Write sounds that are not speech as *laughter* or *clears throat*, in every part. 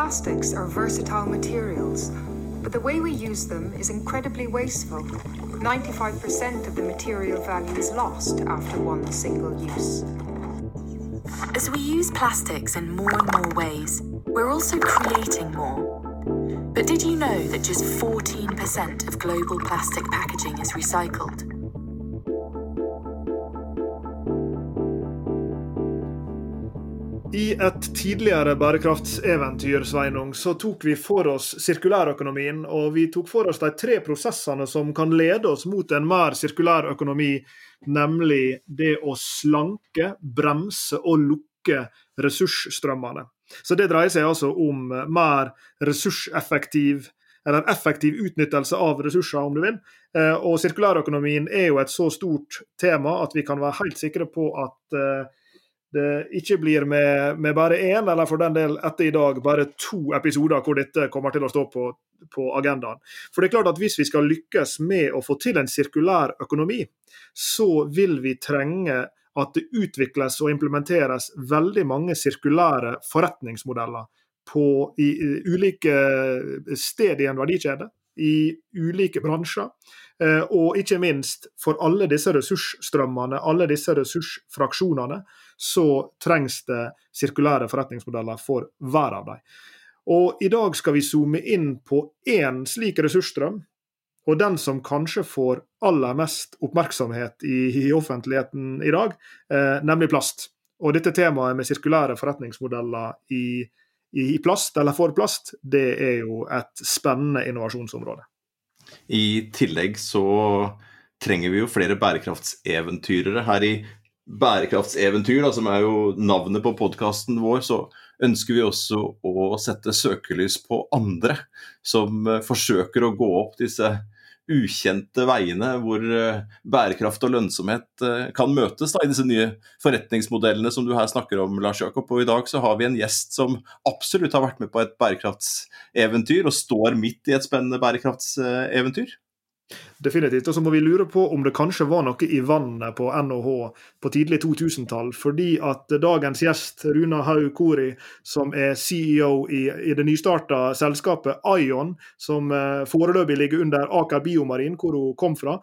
Plastics are versatile materials, but the way we use them is incredibly wasteful. 95% of the material value is lost after one single use. As we use plastics in more and more ways, we're also creating more. But did you know that just 14% of global plastic packaging is recycled? I et tidligere bærekraftseventyr Sveinung, så tok vi for oss sirkulærøkonomien, og vi tok for oss de tre prosessene som kan lede oss mot en mer sirkulær økonomi, nemlig det å slanke, bremse og lukke ressursstrømmene. Så Det dreier seg altså om mer ressurseffektiv eller effektiv utnyttelse av ressurser, om du vil. Eh, og sirkulærøkonomien er jo et så stort tema at vi kan være helt sikre på at eh, det ikke blir med, med bare én, eller for den del etter i dag bare to episoder hvor dette kommer til å stå på, på, agendaen. For det er klart at Hvis vi skal lykkes med å få til en sirkulær økonomi, så vil vi trenge at det utvikles og implementeres veldig mange sirkulære forretningsmodeller på, i, i ulike steder i en verdikjede, i ulike bransjer. Eh, og ikke minst for alle disse ressursstrømmene, alle disse ressursfraksjonene, så trengs det sirkulære forretningsmodeller for hver av dem. Og I dag skal vi zoome inn på én slik ressursstrøm, og den som kanskje får aller mest oppmerksomhet i, i offentligheten i dag, eh, nemlig plast. Og dette temaet med sirkulære forretningsmodeller i, i, plast, eller for plast, det er jo et spennende innovasjonsområde. I tillegg så trenger vi jo flere bærekraftseventyrere. Her i Bærekraftseventyr, da, som er jo navnet på podkasten vår, så ønsker vi også å sette søkelys på andre som eh, forsøker å gå opp disse ukjente veiene hvor eh, bærekraft og lønnsomhet eh, kan møtes da, i disse nye forretningsmodellene som du her snakker om, Lars Jakob. Og i dag så har vi en gjest som absolutt har vært med på et bærekraftseventyr, og står midt i et spennende bærekraftseventyr. Definitivt. Og så må vi lure på om det kanskje var noe i vannet på NHH på tidlig 2000-tall. Fordi at dagens gjest, Runa Haug Kori, som er CEO i, i det nystarta selskapet Ion, som eh, foreløpig ligger under Aker Biomarin, hvor hun kom fra,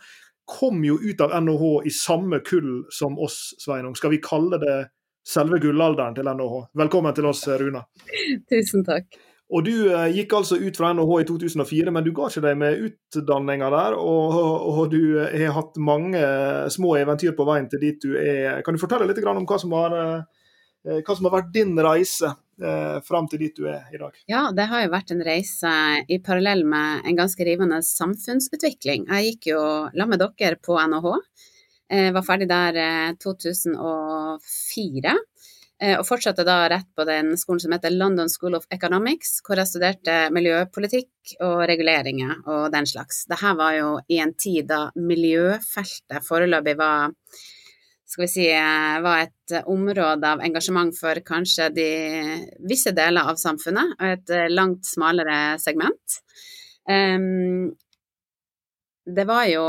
kom jo ut av NHH i samme kull som oss, Sveinung. Skal vi kalle det selve gullalderen til NHH? Velkommen til oss, Runa. Tusen takk. Og Du eh, gikk altså ut fra NHH i 2004, men du ga ikke deg med utdanninga der. Og, og, du eh, har hatt mange små eventyr på veien til dit du er. Kan du fortelle litt om hva som har, eh, hva som har vært din reise eh, fram til dit du er i dag? Ja, det har jo vært en reise i parallell med en ganske rivende samfunnsutvikling. Jeg gikk jo sammen med dere på NHH. Jeg var ferdig der 2004. Eh, og fortsatte da rett på den skolen som heter London School of Economics, hvor jeg studerte miljøpolitikk og reguleringer og den slags. Dette var jo i en tid da miljøfeltet foreløpig var skal vi si, eh, var et område av engasjement for kanskje de visse deler av samfunnet, og et eh, langt smalere segment. Um, det var jo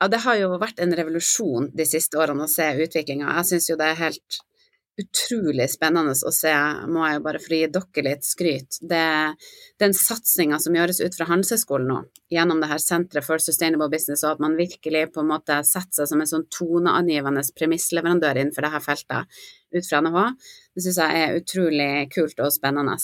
ja, det har jo vært en revolusjon de siste årene å se utviklinga. Jeg syns jo det er helt utrolig spennende å se, må jeg jo bare få gi dere litt skryt. Det, den satsinga som gjøres ut fra Handelshøyskolen nå, gjennom det her Senteret for Sustainable Business, og at man virkelig på en måte setter seg som en sånn toneangivende premissleverandør innenfor det her feltet ut fra NHH, det syns jeg er utrolig kult og spennende.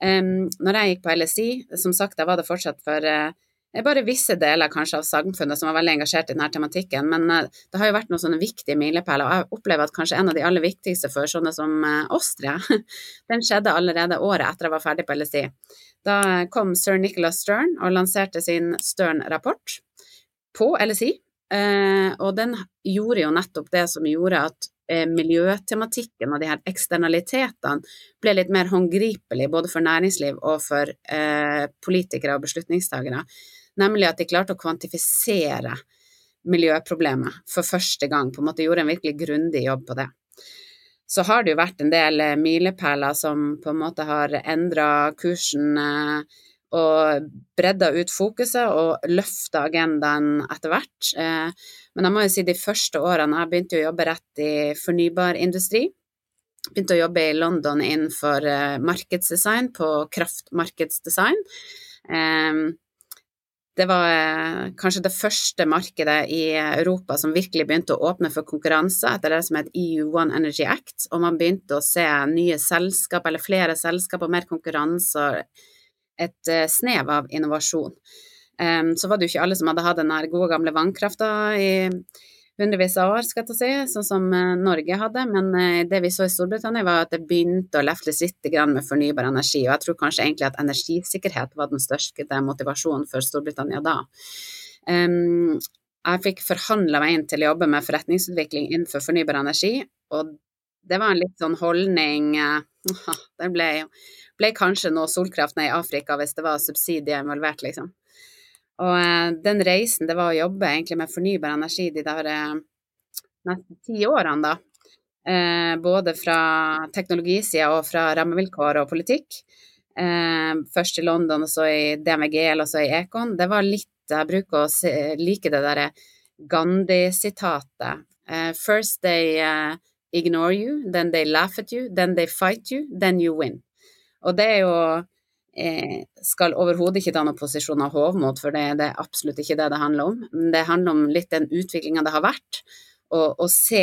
Um, når jeg gikk på LSI, som sagt, da var det fortsatt for uh, det er bare visse deler kanskje av samfunnet som var veldig engasjert i denne tematikken, men eh, det har jo vært noen sånne viktige milepæler, og jeg opplever at kanskje en av de aller viktigste for sånne som eh, oss tre, *laughs* den skjedde allerede året etter jeg var ferdig på LSI. Da kom sir Nicholas Stern og lanserte sin Stern-rapport på LSI, eh, og den gjorde jo nettopp det som gjorde at miljøtematikken og de her eksternalitetene ble litt mer håndgripelig både for næringsliv og for politikere og beslutningstagere nemlig at de klarte å kvantifisere miljøproblemet for første gang, på en måte gjorde en virkelig grundig jobb på det. Så har det jo vært en del eh, milepæler som på en måte har endra kursen eh, og bredda ut fokuset og løfta agendaen etter hvert. Eh, men jeg må jo si de første årene Jeg begynte å jobbe rett i fornybar industri. begynte å jobbe i London innenfor markedsdesign, på kraftmarkedsdesign. Det var kanskje det første markedet i Europa som virkelig begynte å åpne for konkurranse etter det som het EU One Energy Act, og man begynte å se nye selskap, eller flere selskap og mer konkurranse et snev av innovasjon. Så var det jo ikke alle som hadde hatt den gode gamle vannkrafta i hundrevis av år, skal jeg si, sånn som eh, Norge hadde. Men eh, det vi så i Storbritannia, var at det begynte å lefles litt med fornybar energi. Og jeg tror kanskje egentlig at energisikkerhet var den største motivasjonen for Storbritannia da. Jeg fikk forhandla meg inn til å jobbe med forretningsutvikling innenfor fornybar energi, og det var en litt sånn holdning uh, *laughs* Det ble, ble kanskje noe solkraft ned i Afrika hvis det var subsidier involvert, liksom. Og eh, den reisen det var å jobbe egentlig med fornybar energi de der eh, nesten ti årene, da. Eh, både fra teknologisida og fra rammevilkår og politikk. først i London, og så i DMGL, og så i Econ. Det var litt Jeg bruker å se, like det derre Gandhi-sitatet. first they ignore you, then they laugh at you, then they fight you, then you win. Og det er jo Eh, skal overhodet ikke ta noen posisjon av hovmot, for det, det, er absolutt ikke det det handler om. Det handler om litt den utviklinga det har vært, og, å se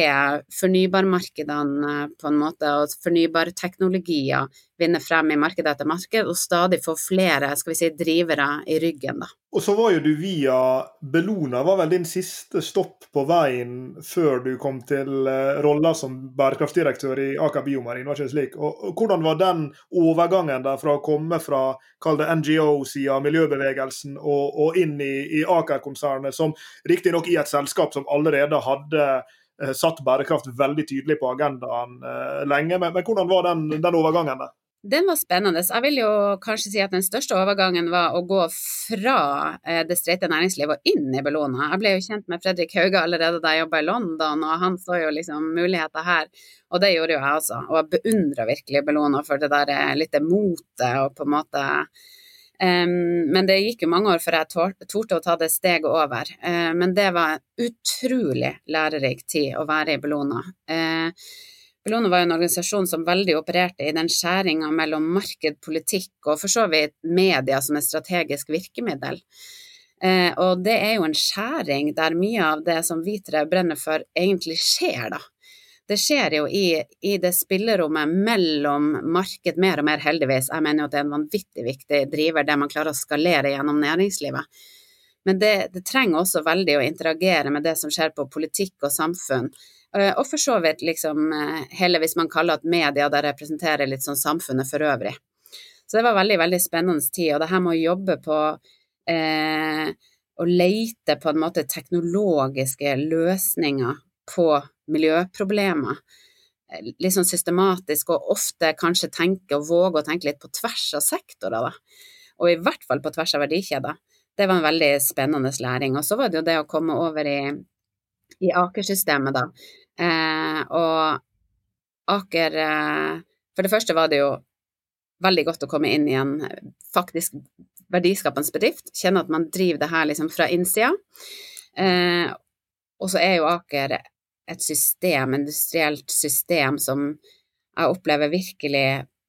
fornybarmarkedene på en måte, og fornybarteknologier vinne frem i marked etter marked, og stadig få flere skal vi si, drivere i ryggen. Da. Og så var jo du via Bellona, var vel din siste stopp på veien før du kom til uh, rolla som bærekraftdirektør i Aker Biomarin, var ikke det slik? Og, Hvordan var den overgangen der fra å komme fra kall det NGO-sida, miljøbevegelsen, og, og inn i, i Aker-konsernet, som riktignok i et selskap som allerede hadde uh, satt bærekraft veldig tydelig på agendaen uh, lenge, men, men, hvordan var den, den overgangen der? Den var spennende. Jeg vil jo kanskje si at den største overgangen var å gå fra eh, det streite næringslivet og inn i Bellona. Jeg ble jo kjent med Fredrik Hauge allerede da jeg jobba i London, og han så jo liksom muligheter her. Og det gjorde jo jeg også. Og jeg beundra virkelig Bellona for det der eh, litt motet og på en måte um, Men det gikk jo mange år før jeg torde å ta det steget over. Uh, men det var utrolig lærerik tid å være i Bellona. Uh, Bellona var jo en organisasjon som veldig opererte i den skjæringa mellom marked, politikk og for så vidt media som et strategisk virkemiddel. Eh, og det er jo en skjæring der mye av det som hvitere brenner for, egentlig skjer, da. Det skjer jo i, i, det spillerommet mellom marked, mer og mer heldigvis. Jeg mener jo at det er en vanvittig viktig driver, det man klarer å skalere gjennom næringslivet. Men det, det trenger også veldig å interagere med det som skjer på politikk og samfunn. Eh, og for så vidt liksom eh, hele, hvis man kaller at media der representerer litt sånn samfunnet for øvrig. Så det var veldig, veldig spennende tid. Og det her med å jobbe på eh, Å leite på en måte teknologiske løsninger på miljøproblemer. Eh, litt sånn systematisk, og ofte kanskje tenke og våge å tenke litt på tvers av sektorer, da. Og i hvert fall på tvers av verdikjeder. Det var en veldig spennende læring. Og så var det jo det å komme over i i Aker-systemet, da. Eh, og Aker eh, For det første var det jo veldig godt å komme inn i en faktisk verdiskapende bedrift. Kjenne at man driver det her liksom fra innsida. Eh, og så er jo Aker et system, industrielt system, som jeg opplever virkelig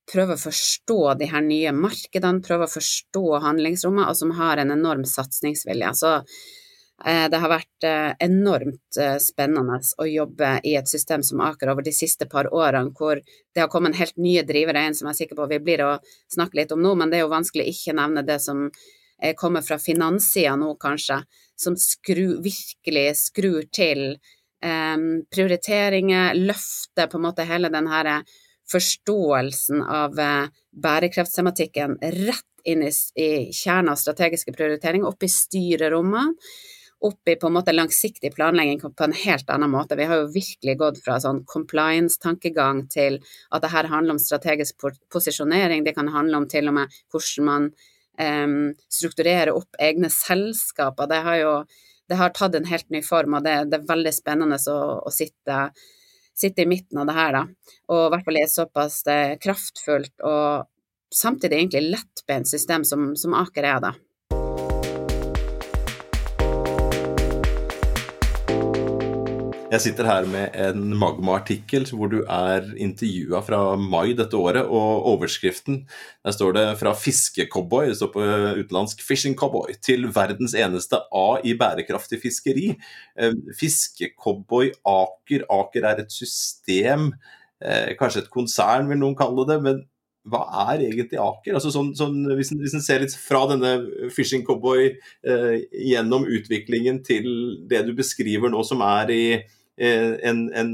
prøver å forstå de her nye markedene, prøver å forstå handlingsrommet, og som har en enorm satsingsvilje. Så Eh, det har vært eh, enormt eh, spennende å jobbe i et system som Aker over de siste par årene, hvor det har kommet helt nye drivere inn som jeg er sikker på vi blir å snakke litt om nå, men det er jo vanskelig ikke nevne det som kommer fra finanssida nå, kanskje, som skru, virkelig skrur til um, prioriteringer, løfter på en måte hele den her forståelsen av uh, bærekraftstematikken rett inn i, i kjernen av strategiske prioriteringer, opp i styrerommene opp i på en måte langsiktig planlegging på en helt annen måte. Vi har jo virkelig gått fra sånn compliance-tankegang til at det her handler om strategisk posisjonering. Det kan handle om til og med hvordan man um, strukturerer opp egne selskaper. Det har jo det har tatt en helt ny form, og det, det er veldig spennende å, å sitte, sitte, i midten av det her, da. Og i hvert fall i et såpass eh, kraftfullt og samtidig egentlig lettbeint system som, som Aker er, da. Jeg sitter her med en Magma-artikkel hvor du er intervjua fra mai dette året, og overskriften der står det 'Fra fiskecowboy', det står på utenlandsk 'fishing cowboy', til verdens eneste A i bærekraftig fiskeri. Eh, fiskecowboy Aker. Aker er et system, eh, kanskje et konsern vil noen kalle det. men hva er egentlig Aker? Altså sånn, sånn, hvis, en, hvis, en, ser litt fra denne fishing cowboy eh, gjennom utviklingen til det du beskriver nå, som er i eh, en, en,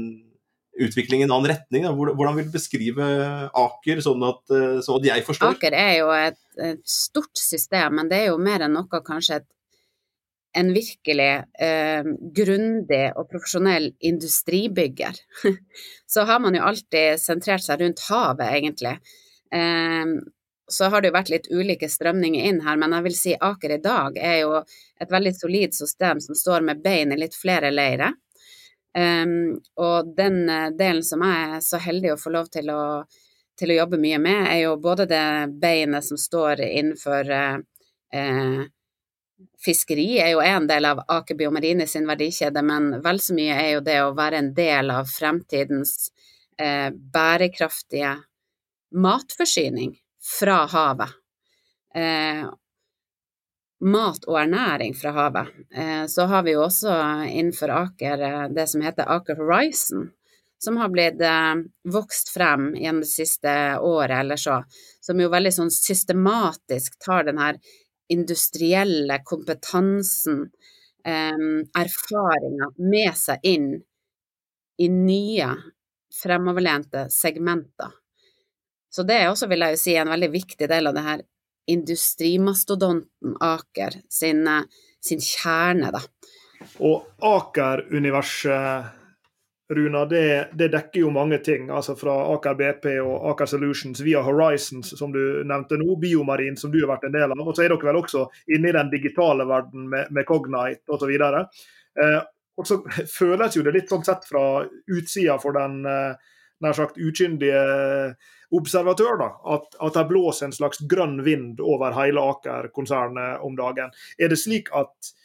utvikling i en annen retning. Da. Hvordan vil du beskrive Aker, sånn at, eh, sånn at jeg forstår? Aker er jo et, et, stort system, men det er jo mer enn noe kanskje et, en virkelig eh, grundig og profesjonell industribygger. *laughs* Så har man jo alltid sentrert seg rundt havet, egentlig. Ehm, så har det jo vært litt ulike strømninger inn her, men jeg vil si Aker i dag er jo et veldig solid system som står med bein i litt flere leirer. Um, og den eh, delen som jeg er så heldig å få lov til å, til å jobbe mye med, er jo både det beinet som står innenfor uh, uh, Fiskeri er jo en del av Aker Biomarine sin verdikjede, men vel så mye er jo det å være en del av fremtidens uh, bærekraftige matforsyning fra havet. Eh, mat og ernæring fra havet. Eh, så har vi jo også innenfor Aker eh, det som heter Aker Horizon, som har blitt eh, vokst frem gjennom det siste året eller så, som jo veldig sånn systematisk tar den her industrielle kompetansen, erfaringa, med seg inn i nye fremoverlente segmenter. Så det er også, vil jeg jo si, en veldig viktig del av det her industrimastodonten Aker sin, eh, sin kjerne, da. Og Aker-universet, Runa, det, det, dekker jo mange ting. altså Fra Aker BP og Aker Solutions via Horizons, som du nevnte nå, Biomarin, som du har vært en del av. Og så er dere vel også inne i den digitale verden med, med Cognite osv. Eh, og så *laughs* føles jo det litt sånn sett fra utsida for den eh, nær sagt ukyndige observatør da, at, at det blåser en slags grønn vind over hele Aker-konsernet om dagen. Er det slik at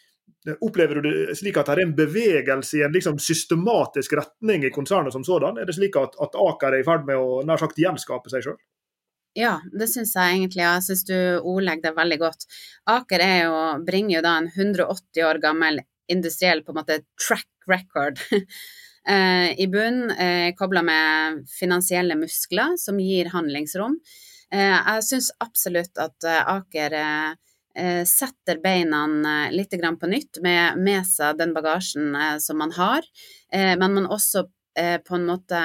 Opplever du det slik at det er en bevegelse i en liksom systematisk retning i konsernet som sådan? Er det slik at, at Aker er i ferd med å nær sagt gjenskape seg sjøl? Ja, det syns jeg egentlig. Jeg syns du ordlegger det veldig godt. Aker jo, bringer jo da en 180 år gammel industriell på en måte track record *laughs* Eh, i bunn, eh, kobla med finansielle muskler som gir handlingsrom. Eh, jeg syns absolutt at Aker setter beina litt på nytt med, med seg den bagasjen som man har, men man også på en måte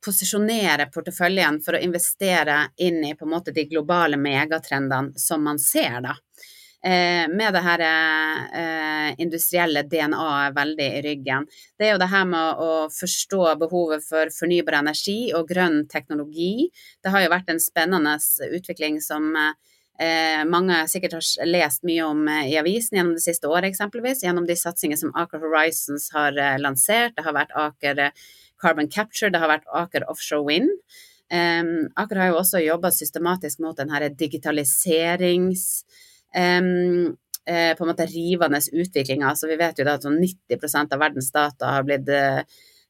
posisjonere porteføljen for å investere inn i måte de globale megatrendene som man ser, da. Eh, med det her eh, industrielle DNA-et veldig i ryggen. Det er jo det her med å forstå behovet for fornybar energi og grønn teknologi. Det har jo vært en spennende utvikling som eh, mange sikkert har lest mye om i avisen gjennom det siste året, eksempelvis. Gjennom de satsingene som Aker Horizons har lansert. Det har vært Aker Carbon Capture, det har vært Aker Offshore Wind. Aker har jo også jobba systematisk mot den her digitaliserings um, på en måte rivende utvikling. Altså, vi vet jo da at sånn 90% av verdens data har blitt uh,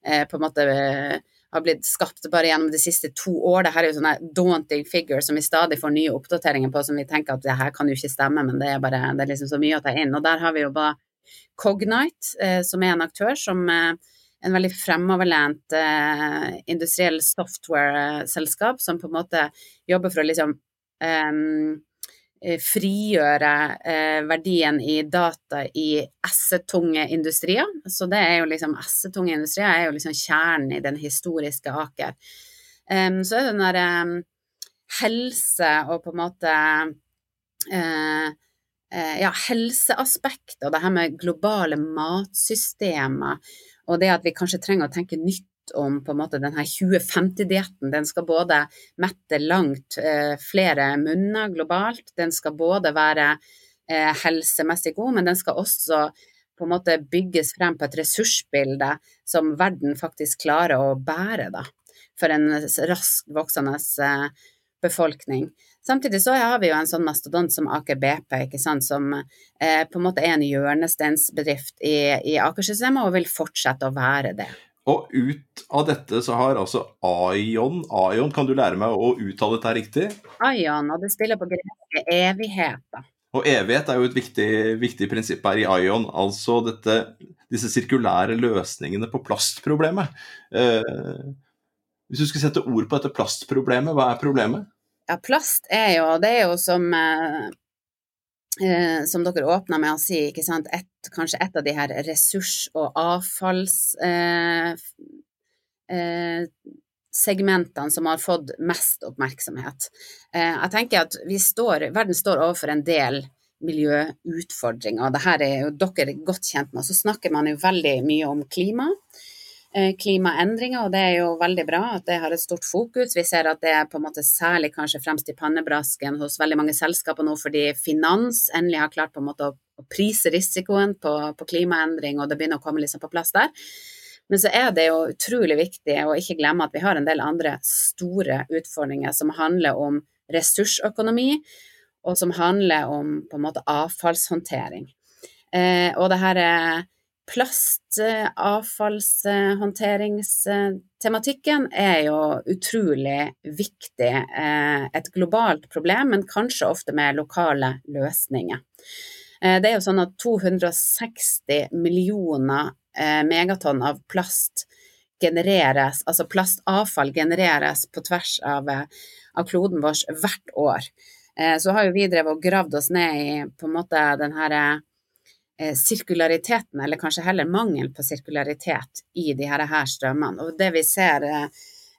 på en måte uh, har blitt skapt bare gjennom de siste to år. Dette er jo sånne daunting figures som vi stadig får nye oppdateringer på, som vi tenker at det her kan jo ikke stemme, men det er bare det er liksom så mye å ta inn. Og der har vi jo bare Cognite, eh, som er en aktør som eh, en veldig fremoverlent eh, industriell software-selskap som på en måte jobber for å liksom um, frigjøre eh, verdien i data i S-tunge industrier. Så det er jo liksom S-tunge industrier er jo liksom kjernen i den historiske Aker. Um, så er det den derre um, helse og på en måte uh, uh, ja, helseaspektet og det her med globale matsystemer og det at vi kanskje trenger å tenke nytt om på en måte denne 2050-dietten. Den skal både mette langt eh, flere munner globalt, den skal både være eh, helsemessig god, men den skal også på en måte bygges frem på et ressursbilde som verden faktisk klarer å bære, da, for en raskt voksende eh, befolkning. Samtidig så har vi jo en sånn mastodont som Aker BP, ikke sant, som eh, på en måte er en hjørnesteinsbedrift i, i Aker-systemet og vil fortsette å være det. Og ut av dette så har altså Aion Aion, kan du lære meg å uttale dette riktig? Aion, og det spiller på greske evighet, da. Og evighet er jo et viktig, viktig prinsipp her i Aion. altså dette, disse sirkulære løsningene på plastproblemet. Eh, hvis du skulle sette ord på dette plastproblemet, hva er problemet? Ja, plast er jo Det er jo som eh, eh, som dere åpna med å si, ikke sant, et, kanskje et av de her ressurs- og avfallssegmentene eh, eh, som har fått mest oppmerksomhet. Eh, jeg tenker at står, verden står overfor en del miljøutfordringer, og det her er jo dere godt kjent med. Så snakker man jo veldig mye om klima. Eh, klimaendringer, og det er jo veldig bra at det har et stort fokus. Vi ser at det er på en måte særlig kanskje fremst i pannebrasken hos veldig mange selskaper nå fordi finans endelig har klart på en måte å prise risikoen på, på klimaendring, og det begynner å komme liksom på plass der. Men så er det jo utrolig viktig å ikke glemme at vi har en del andre store utfordringer som handler om ressursøkonomi, og som handler om på en måte avfallshåndtering. Eh, og det her er plastavfallshåndteringstematikken er jo utrolig viktig. Eh, et globalt problem, men kanskje ofte med lokale løsninger. Eh, det er jo sånn at 260 millioner eh, megatonn av plast genereres, altså plastavfall genereres på tvers av, av kloden vår hvert år. Så har jo vi drevet og gravd oss ned i på en måte den herre sirkulariteten, eller kanskje heller mangel på sirkularitet i de her, her strømmene. Og det vi ser eh,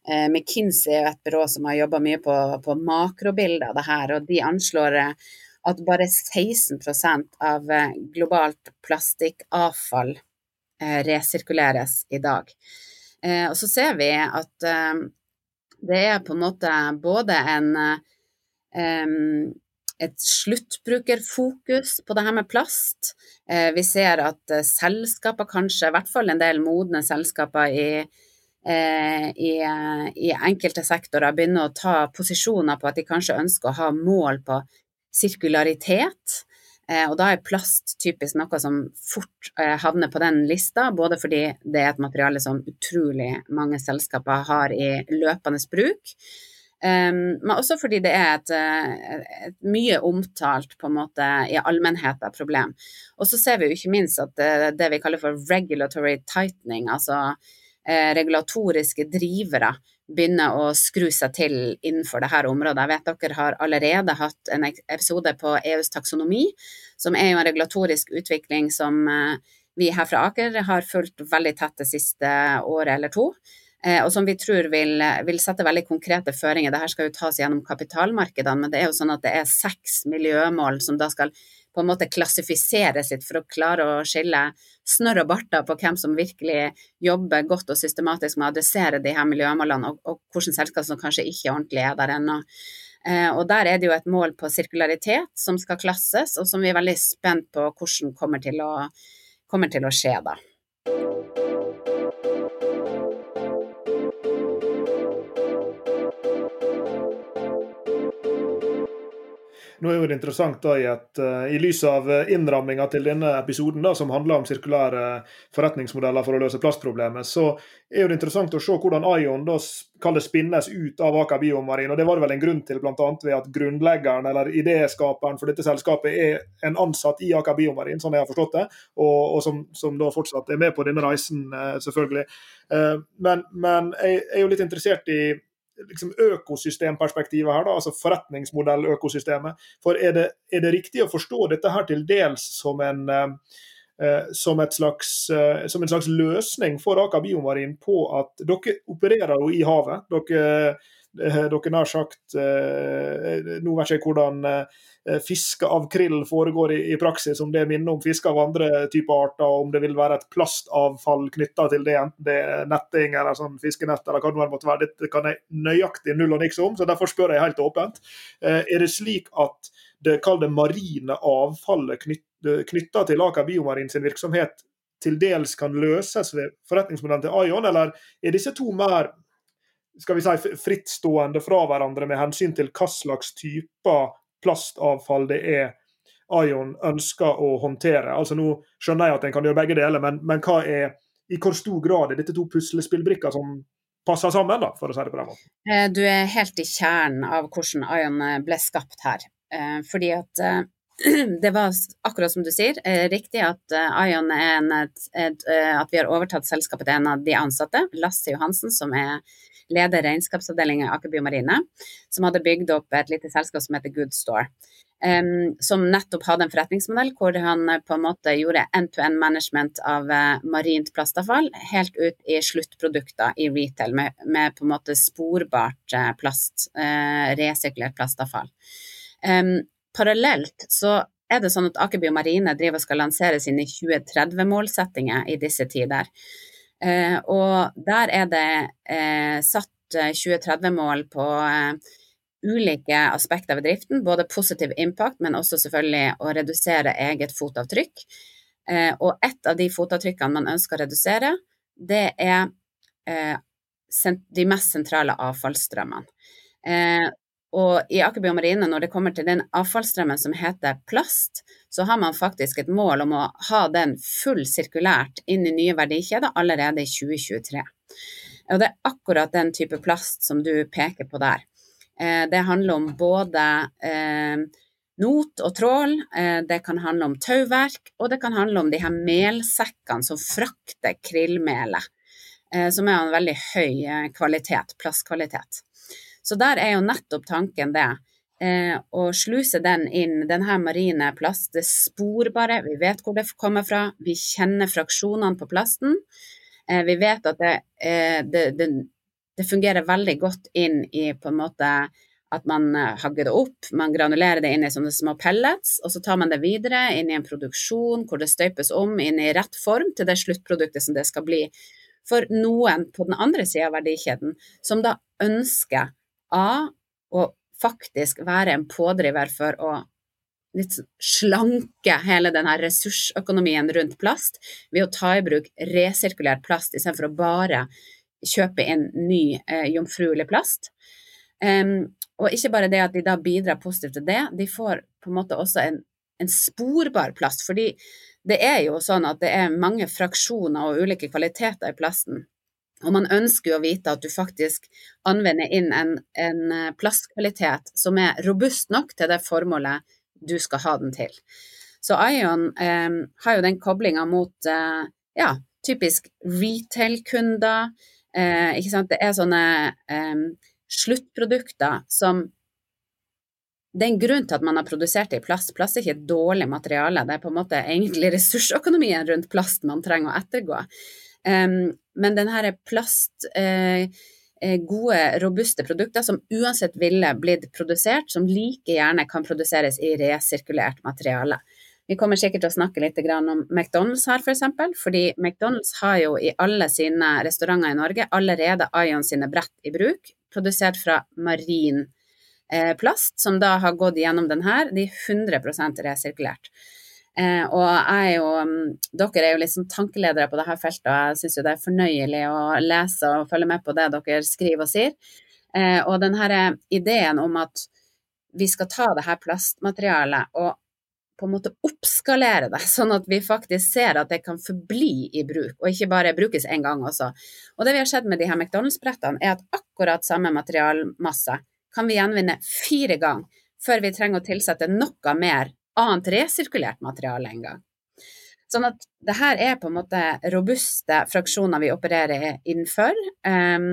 eh McKinsey er et byrå som har jobba mye på, på makrobilder av det her, og de anslår eh, at bare 16 av globalt plastikkavfall eh, resirkuleres i dag. Eh, og så ser vi at det er på en måte både en et sluttbrukerfokus på det her med plast. Eh, vi ser at eh, selskaper, kanskje i hvert fall en del modne selskaper i, eh, i, i, enkelte sektorer, begynner å ta posisjoner på at de kanskje ønsker å ha mål på sirkularitet. Og da er plast typisk noe som fort havner på den lista, både fordi det er et materiale som utrolig mange selskaper har i løpende bruk, Um, men også fordi det er et, et, et, mye omtalt på en måte i allmennheten problem. Og så ser vi jo ikke minst at det, det vi kaller for regulatory tightening, altså eh, regulatoriske drivere, begynner å skru seg til innenfor dette området. Jeg vet dere har allerede hatt en episode på EUs taksonomi, som er jo en regulatorisk utvikling som eh, vi her fra Aker har fulgt veldig tett det siste året eller to. Eh, og som vi tror vil, vil, sette veldig konkrete føringer. Dette skal jo tas gjennom kapitalmarkedene, men det er jo sånn at det er seks miljømål som da skal på en måte klassifiseres litt for å klare å skille snørr og barter på hvem som virkelig jobber godt og systematisk med å adressere de her miljømålene, og, og hvilke selskap som kanskje ikke ordentlig er der ennå. Eh, og der er det jo et mål på sirkularitet som skal klasses, og som vi er veldig spent på hvordan kommer til å, kommer til å skje da. Nå er jo det interessant da i, et, uh, i lys av eh, innramminga til denne episoden, da, som handler om sirkulære forretningsmodeller for å løse plastproblemet, så er jo det interessant å se hvordan Ion spinnes ut av Aker Biomarin. og Det var det vel en grunn til, bl.a. ved at grunnleggeren eller idéskaperen for dette selskapet er en ansatt i Aker Biomarin, sånn jeg har forstått det, og, og som, som, da fortsatt er med på denne reisen, selvfølgelig. Men, men jeg er jo litt interessert i liksom økosystemperspektivet her, da, altså forretningsmodelløkosystemet. For er det, er det, riktig å forstå dette her til dels som en, eh, eh som, slags, eh, som, en slags løsning for Aker Biomarin på at dere opererer jo i havet. Dere, dere nær sagt eh, Nå vet jeg hvordan eh, Eh, fiske av krill foregår i, praksis, om det minner om fiske av andre typer arter, om det vil være et plastavfall knytta til det, enten det er netting eller sånn fiskenett eller hva det måtte være. Det kan jeg nøyaktig null og niks om, så derfor spør jeg helt åpent. Eh, er det slik at det, det marine avfallet knytta til Aker Biomarin sin virksomhet til dels kan løses ved forretningsmodellen til Ion, eller er disse to mer skal vi si, frittstående fra hverandre med hensyn til hva slags typer plastavfall det er Ion ønsker å håndtere. Altså Nå skjønner jeg at en kan gjøre begge deler, men, men hva er, i hvor stor grad er dette to puslespillbrikker som passer sammen, da, for å si det på den måten? Eh, du er helt i kjernen av hvordan Ion eh, ble skapt her. Eh, fordi at *clears throat* det var akkurat som du sier, riktig at Ion er en, et, et, at vi har overtatt selskapet til en av de ansatte, Lasse Johansen, som er leder regnskapsavdelingen i Aker Biomarine, som hadde bygd opp et lite selskap som heter Good Store. Um, som nettopp hadde en forretningsmodell hvor han uh, på en måte gjorde end-to-end management av uh, marint plastavfall helt ut i sluttprodukter i retail med, med på en måte sporbart uh, plast, resirkulert plastavfall. Um, parallelt så er det sånn at Aker Biomarine driver og skal lansere sine 2030-målsettinger i disse tider. og der er det satt 2030-mål på ulike aspekter ved driften, både positiv impact, men også selvfølgelig å redusere eget fotavtrykk. Eh, og et av de fotavtrykkene man ønsker å redusere, det er eh, de mest sentrale avfallsstrømmene. Og i Aker Biomarine, når det kommer til den avfallsstrømmen som heter plast, så har man faktisk et mål om å ha den full sirkulært inn i nye verdikjeder allerede i 2023. Og det er akkurat den type plast som du peker på der. Eh, det handler om både eh, not og trål, eh, det kan handle om tauverk, og det kan handle om de her melsekkene som frakter krillmelet, som er av en veldig høy kvalitet, plastkvalitet. Så der er jo nettopp tanken det. Å sluse den inn, den her marine plast, det sporbare, vi vet hvor det kommer fra, vi kjenner fraksjonene på plasten. Vi vet at det, det, det det fungerer veldig godt inn i på en måte at man eh, hagger det opp, man granulerer det inn i sånne små pellets, og så tar man det videre inn i en produksjon hvor det støypes om inn i rett form til det sluttproduktet som det skal bli. For noen på den andre sida av verdikjeden som da ønsker A å faktisk være en pådriver for å litt slanke hele denne ressursøkonomien rundt plast ved å ta i bruk resirkulert plast istedenfor å bare kjøpe inn ny eh, jomfruelig plast. Um, og ikke bare det at de da bidrar positivt til det, de får på en måte også en, en sporbar plast. Fordi det er jo sånn at det er mange fraksjoner og ulike kvaliteter i plasten. Og man ønsker jo å vite at du faktisk anvender inn en, en eh, plastkvalitet som er robust nok til det formålet du skal ha den til. Så Ion eh, har jo den koblinga mot eh, ja, typisk retail-kunder, Eh, ikke sant? Det er sånne eh, sluttprodukter som det er en grunn til at man har produsert det i plast. Plast er ikke et dårlig materiale, det er på en måte egentlig ressursøkonomien rundt plast man trenger å ettergå. Um, men denne plast, eh, eh, gode, robuste produkter som uansett ville blitt produsert, som like gjerne kan produseres i resirkulert materiale. Vi kommer sikkert til å snakke litt om McDonald's her, f.eks. For eksempel, fordi McDonald's har jo i alle sine restauranter i Norge allerede Ion sine brett i bruk, produsert fra marin eh, plast, som da har gått gjennom den her. De er 100% resirkulert. Eh, og er jo, mm, dere er jo litt sånn tankeledere på dette feltet, og jeg syns det er fornøyelig å lese og følge med på det dere skriver og sier. Eh, og denne ideen om at vi skal ta det her plastmaterialet og på en måte oppskalere det, *laughs* sånn at vi faktisk ser at det kan forbli i bruk, og ikke bare brukes én gang også. Og det vi har sett med de her McDonald's-brettene, er at akkurat samme materialmasse kan vi gjenvinne fire ganger før vi trenger å tilsette noe mer annet resirkulert materiale en gang. Sånn at det her er på en måte robuste fraksjoner vi opererer innenfor. Um,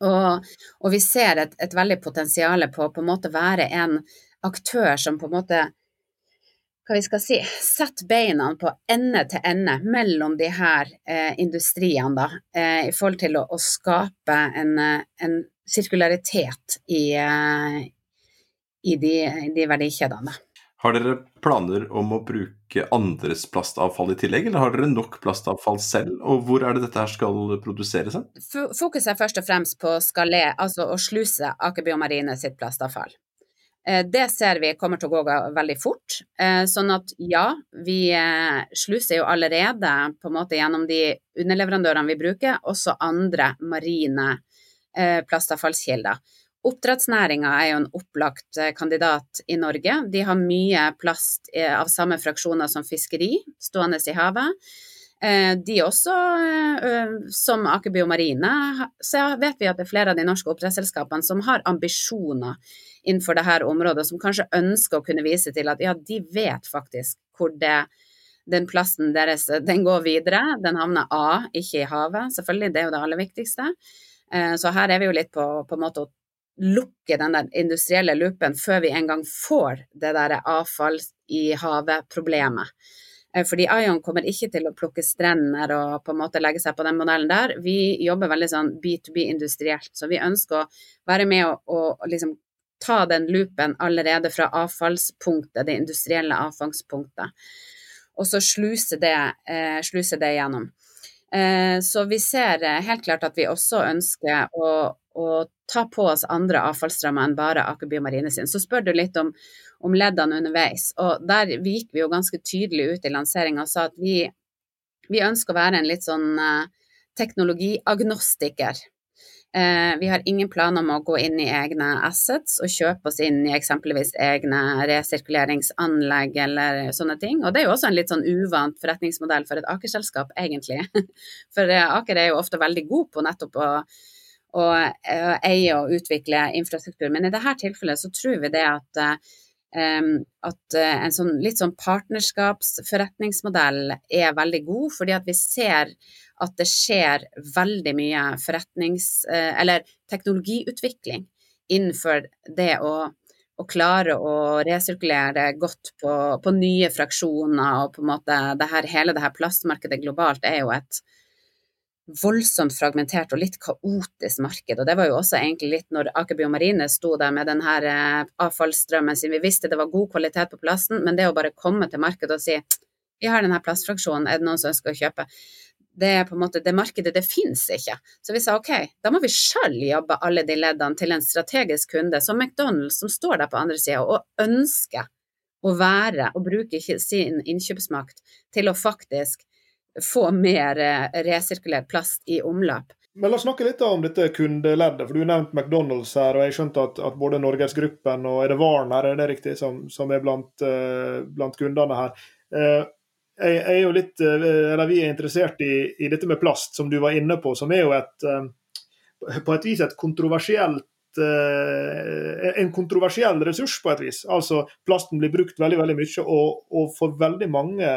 og, og, vi ser et, et veldig potensial på å på en måte være en aktør som på en måte hva vi skal si, setter beina på ende til ende mellom de her eh, industriene, da, eh, i forhold til å, å skape en, eh, en, sirkularitet i, eh, i de, de verdikjedene. Har dere planer om å bruke andres plastavfall i tillegg, eller har dere nok plastavfall selv, og hvor er det dette her skal produseres? Fokuset er først og fremst på skalé, altså å sluse Aker Biomarine sitt plastavfall. Eh, det ser vi kommer til å gå veldig fort. Eh, sånn at ja, vi eh, sluser jo allerede på en måte gjennom de underleverandørene vi bruker, også andre marine plastavfallskilder. Oppdrettsnæringa er jo en opplagt eh, kandidat i Norge. De har mye plast eh, av samme fraksjoner som fiskeri stående i havet. Eh, de også, som Aker Biomarine, så vet vi at det er flere av de norske oppdrettsselskapene som har ambisjoner innenfor dette området, som kanskje ønsker å kunne vise til at ja, de vet faktisk hvor det, den plasten deres den går videre. Den havner A, ikke i havet, selvfølgelig, det er jo det aller viktigste. Så her er vi jo litt på, på en måte å lukke den der industrielle loopen før vi en gang får det der avfall i havet-problemet. Eh, fordi Ion kommer ikke til å plukke strender og på en måte legge seg på den modellen der. Vi jobber veldig sånn B2B industrielt, så vi ønsker å være med og, og liksom ta den loopen allerede fra avfallspunktet, det industrielle avfangspunktet, og så sluse det, eh, sluse det gjennom. Eh, så vi ser eh, helt klart at vi også ønsker å, å ta på oss andre avfallsstrømmer enn bare Aker Biomarine sin. Så spør du litt om, om, leddene underveis. Og der gikk vi jo ganske tydelig ut i lanseringa og sa at vi, vi, ønsker å være en litt sånn uh, teknologiagnostiker. Eh, vi har ingen planer om å gå inn i egne assets og kjøpe oss inn i eksempelvis egne resirkuleringsanlegg eller sånne ting. Og det er jo også en litt sånn uvant forretningsmodell for et Aker-selskap, egentlig. *laughs* For eh, Aker er jo ofte veldig god på nettopp å, å eh, eie og utvikle infrastruktur, men i dette tilfellet så tror vi det at at en sånn, litt sånn partnerskapsforretningsmodell er veldig god, fordi at vi ser at det skjer veldig mye forretnings- eh, eller teknologiutvikling innenfor det å, å klare å resirkulere godt på, på, nye fraksjoner og på en måte det her, hele det her plastmarkedet globalt er jo et voldsomt fragmentert og litt kaotisk marked. Og det var jo også egentlig litt når Aker Biomarine sto der med den her eh, avfallsstrømmen sin. Vi visste det var god kvalitet på plasten, men det å bare komme til markedet og si vi har denne plastfraksjonen, er det noen som ønsker å kjøpe? det er på en måte det markedet, det finnes ikke. Så vi sa ok, da må vi sjøl jobbe alle de leddene til en strategisk kunde som McDonald's, som står der på andre sida og ønsker å være og bruke sin innkjøpsmakt til å faktisk få mer eh, resirkulert plast i omløp. Men La oss snakke litt om dette kundeleddet. for Du nevnte McDonald's her, og jeg skjønte at, at både Norgesgruppen og er det Varen her, er det riktig, som, som er blant, uh, blant kundene her. Uh, jeg, er jo litt, uh, Vi er interessert i, i, dette med plast, som du var inne på, som er jo et på et vis et kontroversielt en kontroversiell ressurs, på et vis. Altså, Plasten blir brukt veldig veldig mye, og, og for veldig mange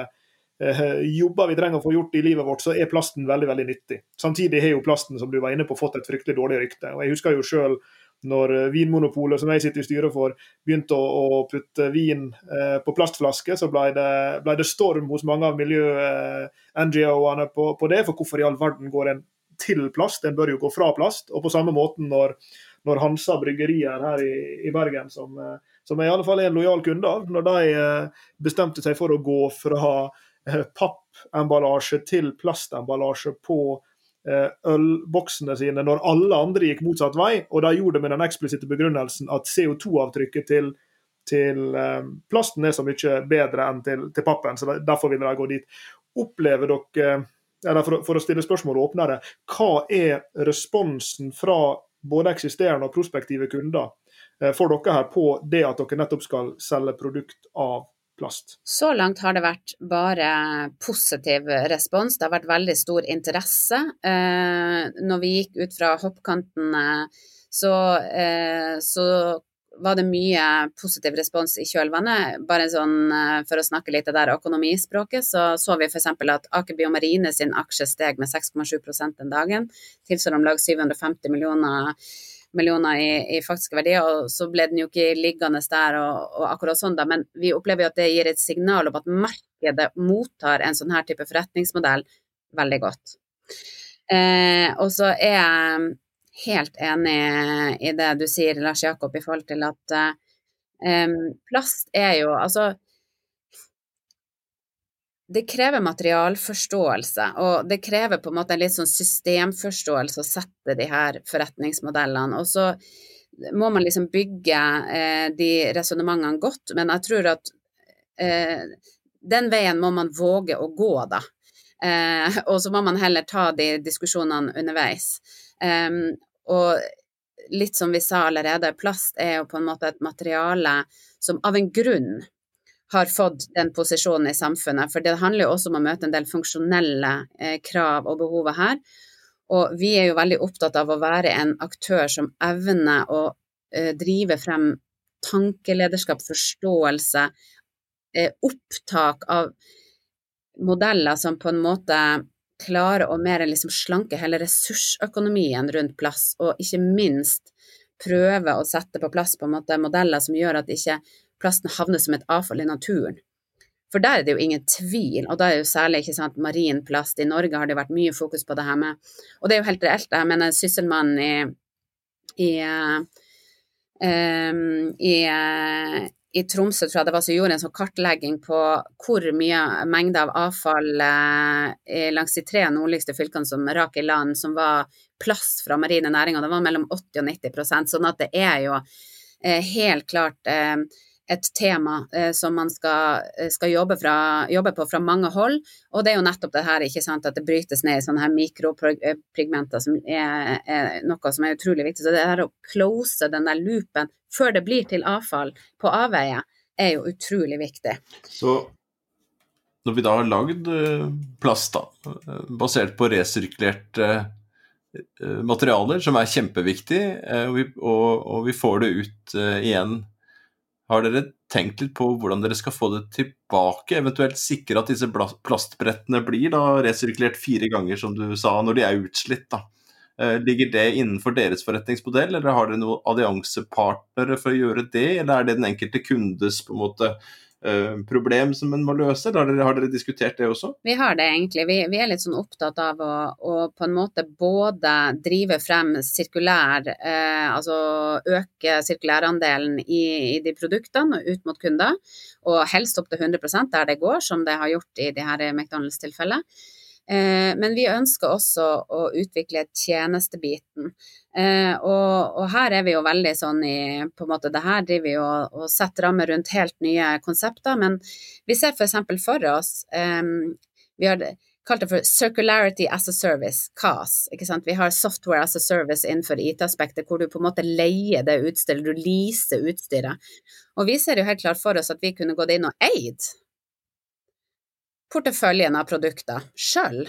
jobber vi trenger å få gjort i livet vårt, så er plasten veldig veldig nyttig. Samtidig har jo plasten som du var inne på, fått et fryktelig dårlig rykte. og Jeg husker jo selv når eh, Vinmonopolet, som jeg sitter i styret for, begynte å, putte vin eh, på plastflasker, så ble det, ble det, storm hos mange av miljø-NGO-ene på, på, det. For hvorfor i all verden går en til plast? En bør jo gå fra plast. Og på samme måten når, når Hansa bryggerier her i, i Bergen, som, eh, som jeg i alle fall er en lojal kunde av, når de eh, bestemte seg for å gå fra eh, pappemballasje til plastemballasje på Eh, ølboksene sine når alle andre gikk motsatt vei, og de gjorde det med den eksplisitte begrunnelsen at CO2-avtrykket til, til um, plasten er så mye bedre enn til, til pappen, så derfor ville de gå dit. Opplever dere, eller for, for å stille spørsmålet åpnere, hva er responsen fra både eksisterende og prospektive kunder for dere her på det at dere nettopp skal selge produkt av plast? Så langt har det vært bare positiv respons. Det har vært veldig stor interesse. Eh, når vi gikk ut fra hoppkanten, så, eh, så var det mye positiv respons i kjølvannet. Bare sånn eh, for å snakke litt det der økonomispråket, så så vi f.eks. at Aker Biomarine sin aksje steg med 6,7% den dagen. Tilsvarer om lag 750 millioner millioner i, i, faktiske verdier, og så ble den jo ikke liggende der og, og akkurat sånn, da. Men vi opplever jo at det gir et signal om at markedet mottar en sånn her type forretningsmodell veldig godt. Eh, og så er jeg helt enig i det du sier, Lars Jakob, i forhold til at eh, plast er jo Altså det krever materialforståelse, og det krever på en måte en litt sånn systemforståelse å sette de her forretningsmodellene. Og så må man liksom bygge eh, de resonnementene godt, men jeg tror at eh, den veien må man våge å gå, da. Eh, og så må man heller ta de diskusjonene underveis. Um, og litt som vi sa allerede, plast er jo på en måte et materiale som av en grunn har fått den posisjonen i samfunnet. For det handler jo også om å møte en del funksjonelle eh, krav og behovet her. Og vi er jo veldig opptatt av å være en aktør som evner å eh, drive frem tankelederskap, forståelse, eh, opptak av modeller som på en måte klarer å mer liksom slanke hele ressursøkonomien rundt plass, og ikke minst prøve å sette på plass på en måte modeller som gjør at ikke plasten havner som et avfall i naturen. For der er det jo ingen tvil, og da er jo særlig ikke sant, marin plast. I Norge har det vært mye fokus på det her med Og det er jo helt reelt, jeg mener Sysselmannen i, i, um, i, i Tromsø tror jeg det var som gjorde en sånn kartlegging på hvor mye mengde av avfall eh, langs de tre nordligste fylkene som rak i land, som var plast fra marine næringer. Det var mellom 80 og 90% sånn at det er jo eh, helt klart eh, et tema eh, som man skal, eh, skal jobbe, fra, jobbe, på fra mange hold. Og det er jo nettopp det her, ikke sant, at det brytes ned i sånne her mikropigmenter som er, er, noe som er utrolig viktig. Så det her å close den der loopen før det blir til avfall på avveie, er jo utrolig viktig. Så når vi da har lagd eh, plast da, eh, basert på resirkulerte materialer, som er kjempeviktig, og vi, og, og vi får det ut igjen har dere tenkt litt på hvordan dere skal få det tilbake? Eventuelt sikre at disse plastbrettene blir da resirkulert fire ganger, som du sa, når de er utslitt? da? Eh, ligger det innenfor deres forretningsmodell, eller har dere noen alliansepartnere for å gjøre det? Eller er det den enkelte kundes på en måte problem som en må løse, har dere, har dere, diskutert det også? Vi har det egentlig. Vi, vi er litt sånn opptatt av å, å, på en måte både drive frem sirkulær, eh, altså øke sirkulærandelen i, i, de produktene ut mot kunder, og helst opp til 100% der det går, som det har gjort i de her McDonald's-tilfellet. Eh, men vi ønsker også å utvikle tjenestebiten. Eh, og, og, her er vi jo veldig sånn i på en måte, Det her driver vi og, setter rammer rundt helt nye konsepter. Men vi ser f.eks. For, for oss um, Vi har kalt det for Circularity as a Service, CAS. ikke sant? Vi har Software as a Service innenfor IT-aspektet, hvor du på en måte leier det utstyret, du leaser utstyret. Og vi ser jo helt klart for oss at vi kunne gått inn og eid porteføljen av produkter sjøl,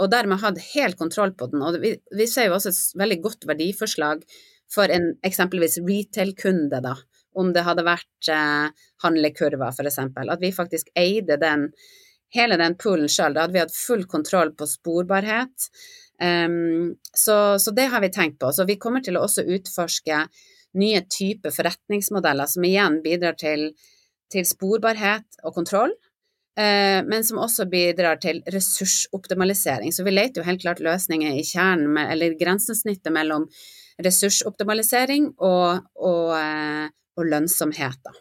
og dermed hatt helt kontroll på den. Og vi, vi ser jo også et veldig godt verdiforslag for en eksempelvis retail-kunde, da, om det hadde vært eh, handlekurver, f.eks. At vi faktisk eide den, hele den poolen sjøl. Da hadde vi hatt full kontroll på sporbarhet. Um, så, så, det har vi tenkt på. Så vi kommer til å også utforske nye typer forretningsmodeller som igjen bidrar til, til sporbarhet og kontroll. Eh, men som også bidrar til ressursoptimalisering. Så vi leter jo helt klart løsninger i kjernen, eller grensesnittet mellom ressursoptimalisering og, og, eh, og lønnsomhet. Da.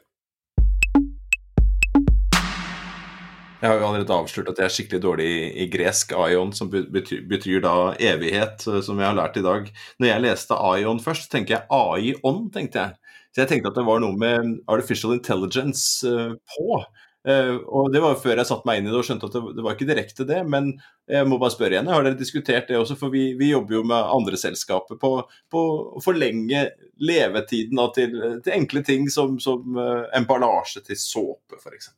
Jeg har jo allerede avslørt at jeg er skikkelig dårlig i, i gresk aion, som betyr, betyr, da evighet, eh, som jeg har lært i dag. Når jeg leste aion først, tenker jeg AI-on, tenkte jeg. Så jeg tenkte at det var noe med artificial intelligence på. Uh, og Det var jo før jeg satte meg inn i det og skjønte at det, det, var ikke direkte det. Men jeg må bare spørre igjen, har dere diskutert det også? For vi, vi jobber jo med andre selskaper på, på å forlenge levetiden til, til, enkle ting som, som uh, emballasje til såpe, f.eks.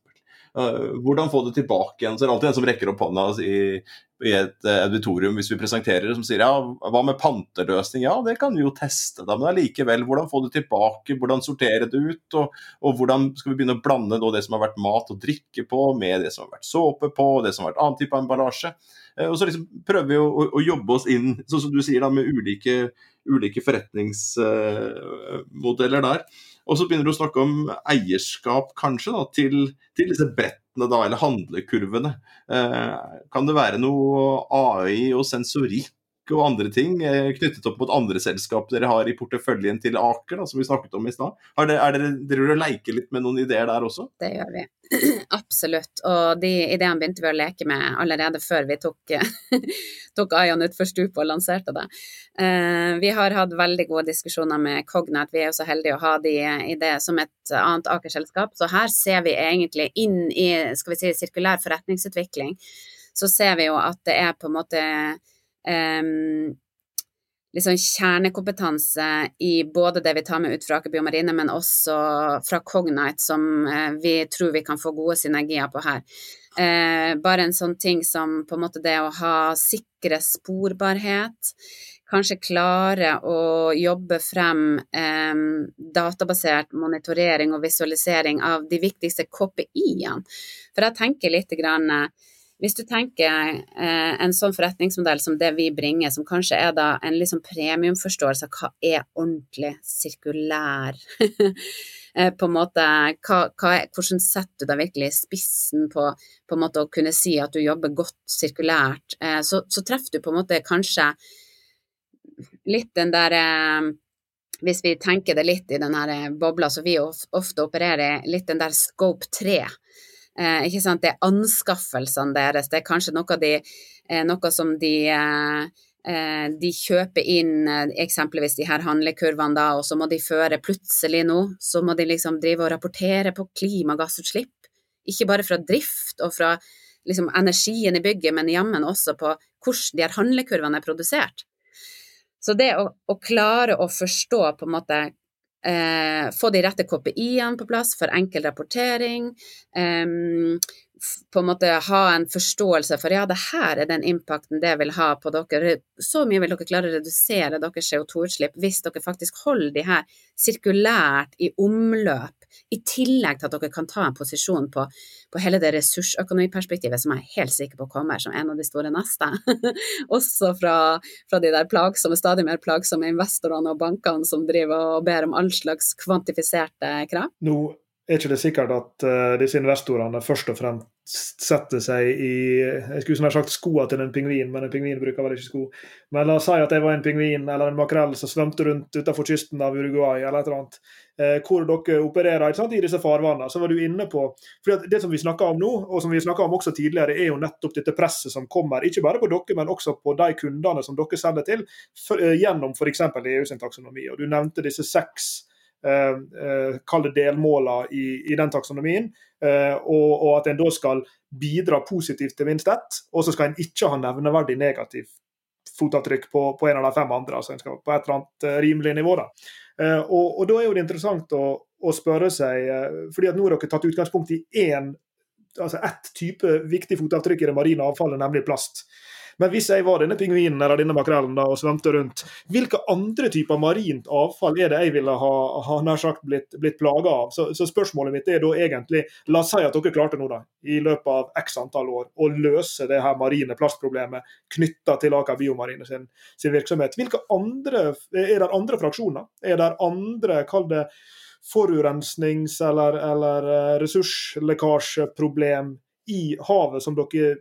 Uh, hvordan få det tilbake igjen. Så er det alltid en som rekker opp hånda i, i et uh, auditorium hvis vi presenterer det, som sier ja, hva med panteløsning? Ja, det kan vi jo teste, da, men allikevel, hvordan få det tilbake? Hvordan sortere det ut? Og, og, hvordan skal vi begynne å blande det som har vært mat og drikke på, med det som har vært såpe på, det som har vært annen type emballasje? Uh, og så liksom prøver vi å, å, å, jobbe oss inn, sånn som du sier, da, med ulike, ulike forretningsmodeller der. Og så begynner du å snakke om eierskap, kanskje, da, til, til disse brettene, da, eller handlekurvene. Eh, kan det være noe AI og sensorikk og andre ting eh, knyttet opp mot andre selskap dere har i porteføljen til Aker, da, som vi snakket om i stad. Er dere, dere leker litt med noen ideer der også? Det gjør vi. *clears throat* Absolutt. Og de ideene begynte vi å leke med allerede før vi tok, *laughs* tok Ayan utfor stupet og lanserte det. Uh, vi har hatt veldig gode diskusjoner med Cognat. Vi er jo så heldige å ha de i det som et annet Aker-selskap. Så her ser vi egentlig inn i skal vi si, sirkulær forretningsutvikling. Så ser vi jo at det er på en måte um, liksom kjernekompetanse i både det vi tar med ut fra Aker Biomarine, men også fra Cognite, som eh, vi tror vi kan få gode synergier på her. Eh, bare en sånn ting som på en måte det å ha sikre sporbarhet. Kanskje klare å jobbe frem eh, databasert monitorering og visualisering av de viktigste KPI-ene. For jeg tenker litt grann hvis du tenker eh, en sånn forretningsmodell som det vi bringer, som kanskje er da en liksom premiumforståelse av hva er ordentlig sirkulær *laughs* eh, på en måte, hva, hva Hvordan setter du deg virkelig i spissen på, på en måte å kunne si at du jobber godt sirkulært, eh, så, så, treffer du på en måte kanskje litt den der eh, hvis vi tenker det litt i den her bobla som vi ofte opererer i, litt den der scope 3. Eh, ikke sant? Det er anskaffelsene deres, det er kanskje noe, de, eh, noe som de eh, eh de kjøper inn eh, eksempelvis de her handlekurvene, da, og så må de føre plutselig nå, så må de liksom drive og rapportere på klimagassutslipp. Ikke bare fra drift og fra liksom, energien i bygget, men jammen også på hvordan de her handlekurvene er produsert. Så det å, å klare å forstå på en måte Eh, få de rette KPI-ene på plass for enkel rapportering. Eh, på en måte ha en forståelse for ja, det her er den impacten det vil ha på dere. Så mye vil dere klare å redusere deres CO2-utslipp hvis dere faktisk holder de her sirkulært i omløp, i tillegg til at dere kan ta en posisjon på, på hele det ressursøkonomiperspektivet som jeg er helt sikker på kommer som en av de store neste. *laughs* Også fra, fra, de der plagsomme, stadig mer plagsomme investorene og bankene som driver og ber om all slags kvantifiserte krav. Nå er ikke det sikkert at uh, disse investorene først og fremst setter seg i jeg skulle som sagt skoene til en pingvin, men en pingvin bruker vel ikke sko. Men la oss si at jeg var en pingvin eller en makrell som svømte rundt utenfor kysten av Uruguay eller et eller annet. Uh, hvor dere opererer sant, i disse farvannene. Så var du inne på for Det som vi snakker om nå, og som vi snakka om også tidligere, er jo nettopp dette presset som kommer. Ikke bare på dere, men også på de kundene som dere selger til, for, uh, gjennom f.eks. EU sin taksonomi. Og Du nevnte disse seks Eh, delmåler kall det delmåla i, i, den taksonomien, eh, og, og, at en da skal bidra positivt til minst ett, og så skal en ikke ha nevneverdig negativt fotavtrykk på, på, en av de fem andre, altså en skal på et eller annet rimelig nivå. da. Og, og da er jo det interessant å, å spørre seg, fordi at nå har dere tatt utgangspunkt i én altså ett type viktig fotavtrykk i det marine avfallet, nemlig plast. Men hvis jeg var denne pingvinen eller denne makrellen da, og svømte rundt, hvilke andre typer marint avfall er det jeg ville ha, ha nær sagt blitt, blitt plaga av? Så, så, spørsmålet mitt er da egentlig La oss si at dere klarte nå da, i løpet av x antall år å løse det her marine plastproblemet knytta til Aker Biomarine sin, sin, virksomhet. Hvilke andre, Er det andre fraksjoner? Er det andre, kall det forurensnings- eller, eller eh, ressurslekkasjeproblem i havet som dere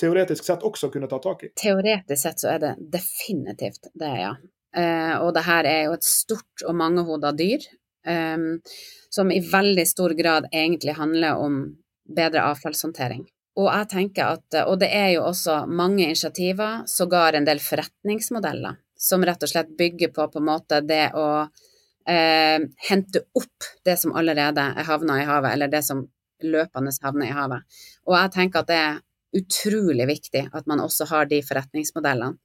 teoretisk sett også kunne ta tak i? Teoretisk sett så er det definitivt det, ja. Eh, og det her er jo et stort og mangehoda dyr, eh, som i veldig stor grad egentlig handler om bedre avfallshåndtering. Og jeg tenker at, og det er jo også mange initiativer, sågar en del forretningsmodeller, som rett og slett bygger på på en måte det å eh, hente opp det som allerede er havna i havet, eller det som løpende havner i havet. Og jeg tenker at det utrolig viktig at man også har de forretningsmodellene.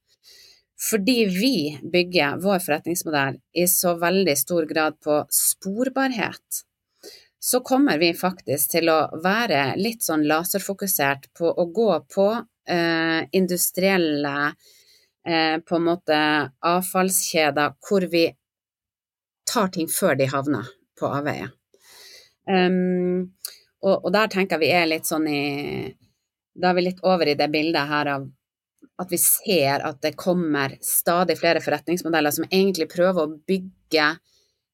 Fordi vi bygger vår forretningsmodell i så veldig stor grad på sporbarhet, så kommer vi faktisk til å være litt sånn laserfokusert på å gå på eh, industrielle eh, på en måte avfallskjeder hvor vi tar ting før de havner på avveie. Um, og, og, der tenker vi er litt sånn i da er vi litt over i det bildet her av at vi ser at det kommer stadig flere forretningsmodeller som egentlig prøver å bygge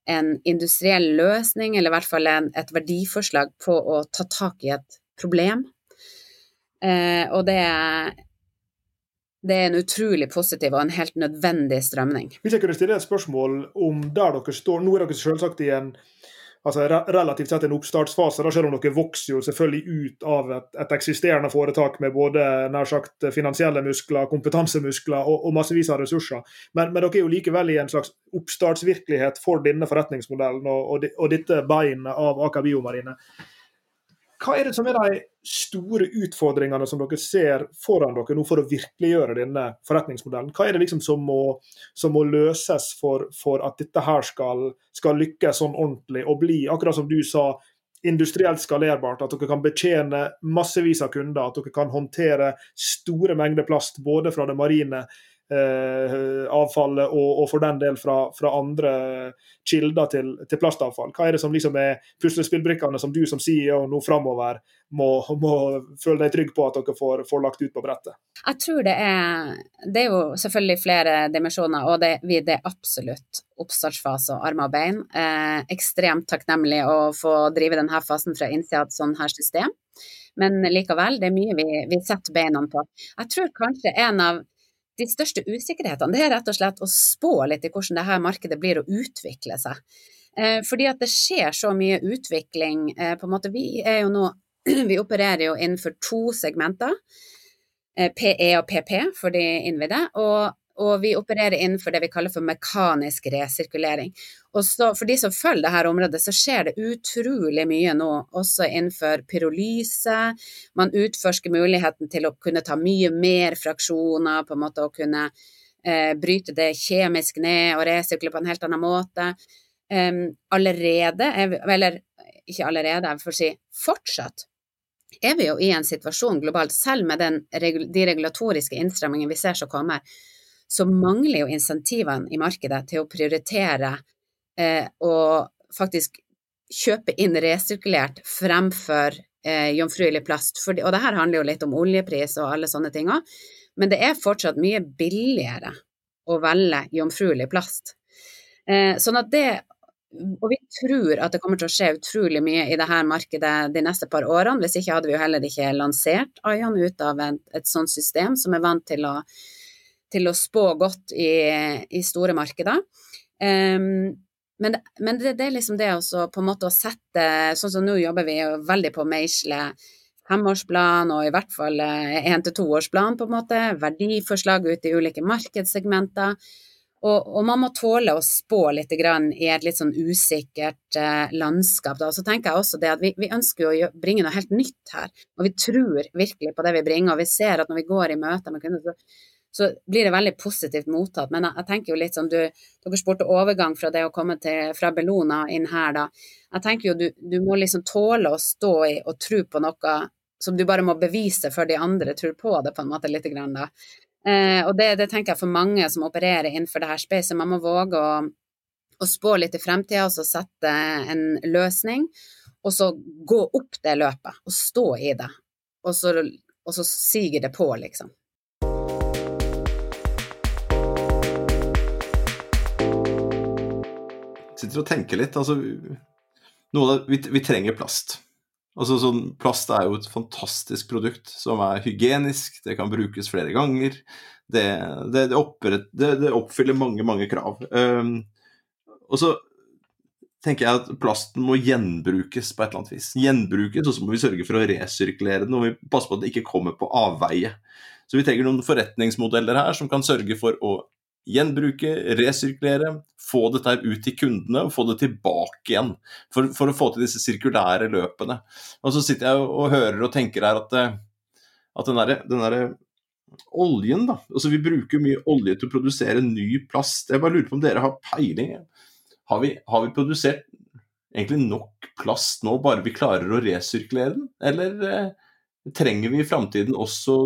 en industriell løsning, eller i hvert fall en, et verdiforslag på å ta tak i et problem. Eh, og det er, det er en utrolig positiv og en helt nødvendig strømning. Hvis jeg kunne stille et spørsmål om der dere står Nå er dere selvsagt i en altså relativt sett en oppstartsfase, da, selv om dere vokser jo selvfølgelig ut av et, et eksisterende foretak med både nær sagt finansielle muskler, kompetansemuskler og, og massevis av ressurser. Men, men, dere er jo likevel i en slags oppstartsvirkelighet for denne forretningsmodellen og, og, og dette beinet av Aker Biomarine. Hva er det som er de store utfordringene som dere ser foran dere nå for å virkeliggjøre denne forretningsmodellen? Hva er det liksom som må, som må løses for, for, at dette her skal, skal lykkes sånn ordentlig og bli, akkurat som du sa, industrielt skalerbart, at dere kan betjene massevis av kunder, at dere kan håndtere store mengder plast både fra det marine avfallet og, og, for den del fra, fra andre kilder til, til, plastavfall. Hva er det som liksom er puslespillbrikkene som du som CEO nå framover må, må, føle deg trygg på at dere får, får, lagt ut på brettet? Jeg tror det er Det er jo selvfølgelig flere dimensjoner, og det, det er absolutt oppstartsfase og armer og bein. Eh, ekstremt takknemlig å få drive denne fasen fra innsida av et sånt her system. Men likevel, det er mye vi, vi setter beina på. Jeg tror kanskje en av de største usikkerhetene, det er rett og slett å spå litt i hvordan dette markedet blir å utvikle seg. Eh, fordi at det skjer så mye utvikling. Eh, på en måte, vi er jo nå *clears throat* Vi opererer jo innenfor to segmenter. Eh, PE og PP for de innvidde. Og og vi opererer innenfor det vi kaller for mekanisk resirkulering. Og så, for de som følger dette området, så skjer det utrolig mye nå, også innenfor pyrolyse. Man utforsker muligheten til å kunne ta mye mer fraksjoner, på en måte å kunne eh, bryte det kjemisk ned og resirkulere på en helt annen måte. Um, allerede, eller ikke allerede, jeg får si fortsatt, er vi jo i en situasjon globalt, selv med den, de regulatoriske innstrammingene vi ser som kommer, så mangler jo insentivene i markedet til å prioritere eh, og faktisk kjøpe inn resirkulert fremfor eh, jomfruelig plast. For, og det her handler jo litt om oljepris og alle sånne ting òg, men det er fortsatt mye billigere å velge jomfruelig plast. Eh, sånn at det og vi tror at det kommer til å skje utrolig mye i dette markedet de neste par årene. Hvis ikke hadde vi jo heller ikke lansert Ayan ut av et, et sånt system som er vant til å til å spå godt i, i store markeder. Um, men, men det, det, er liksom det å på en måte å sette Sånn som nå jobber vi jo veldig på meisle femårsplan og i hvert fall én eh, til toårsplan, på en måte. Verdiforslag ut i ulike markedssegmenter. Og, og, man må tåle å spå litt i et litt sånn usikkert eh, landskap. Da. Så tenker jeg også det at vi, vi ønsker å bringe noe helt nytt her. Og vi tror virkelig på det vi bringer. Og vi ser at når vi går i møter med kunder, så så blir det veldig positivt mottatt. Men jeg, jeg tenker jo litt som du, Dere spurte overgang fra det å komme til, fra Bellona inn her, da. Jeg tenker jo du, du må liksom tåle å stå i og tro på noe som du bare må bevise før de andre tror på det, på en måte, lite grann, da. Eh, og det, det, tenker jeg for mange som opererer innenfor det her spacet. Man må våge å, å spå litt i fremtida, og så sette en løsning. Og så gå opp det løpet, og stå i det. Og så, og så siger det på, liksom. Sitter og tenker litt. Altså, det, vi, vi, trenger plast. Altså, sånn, plast er jo et fantastisk produkt som er hygienisk, det kan brukes flere ganger. Det, det, det oppfyller mange, mange krav. Um, og så tenker jeg at plasten må gjenbrukes på et eller annet vis. Gjenbrukes, og så må vi sørge for å resirkulere den, og vi passer på at det ikke kommer på avveie. Så vi trenger noen forretningsmodeller her som kan sørge for å gjenbruke, resirkulere, få dette ut til kundene og få det tilbake igjen. For, for, å få til disse sirkulære løpene. Og så sitter jeg og hører og tenker her at, eh, at den derre der oljen, da altså Vi bruker mye olje til å produsere ny plast. Jeg bare lurer på om dere har peiling? Har vi, har vi produsert egentlig nok plast nå, bare vi klarer å resirkulere den? Eller eh, trenger vi i framtiden også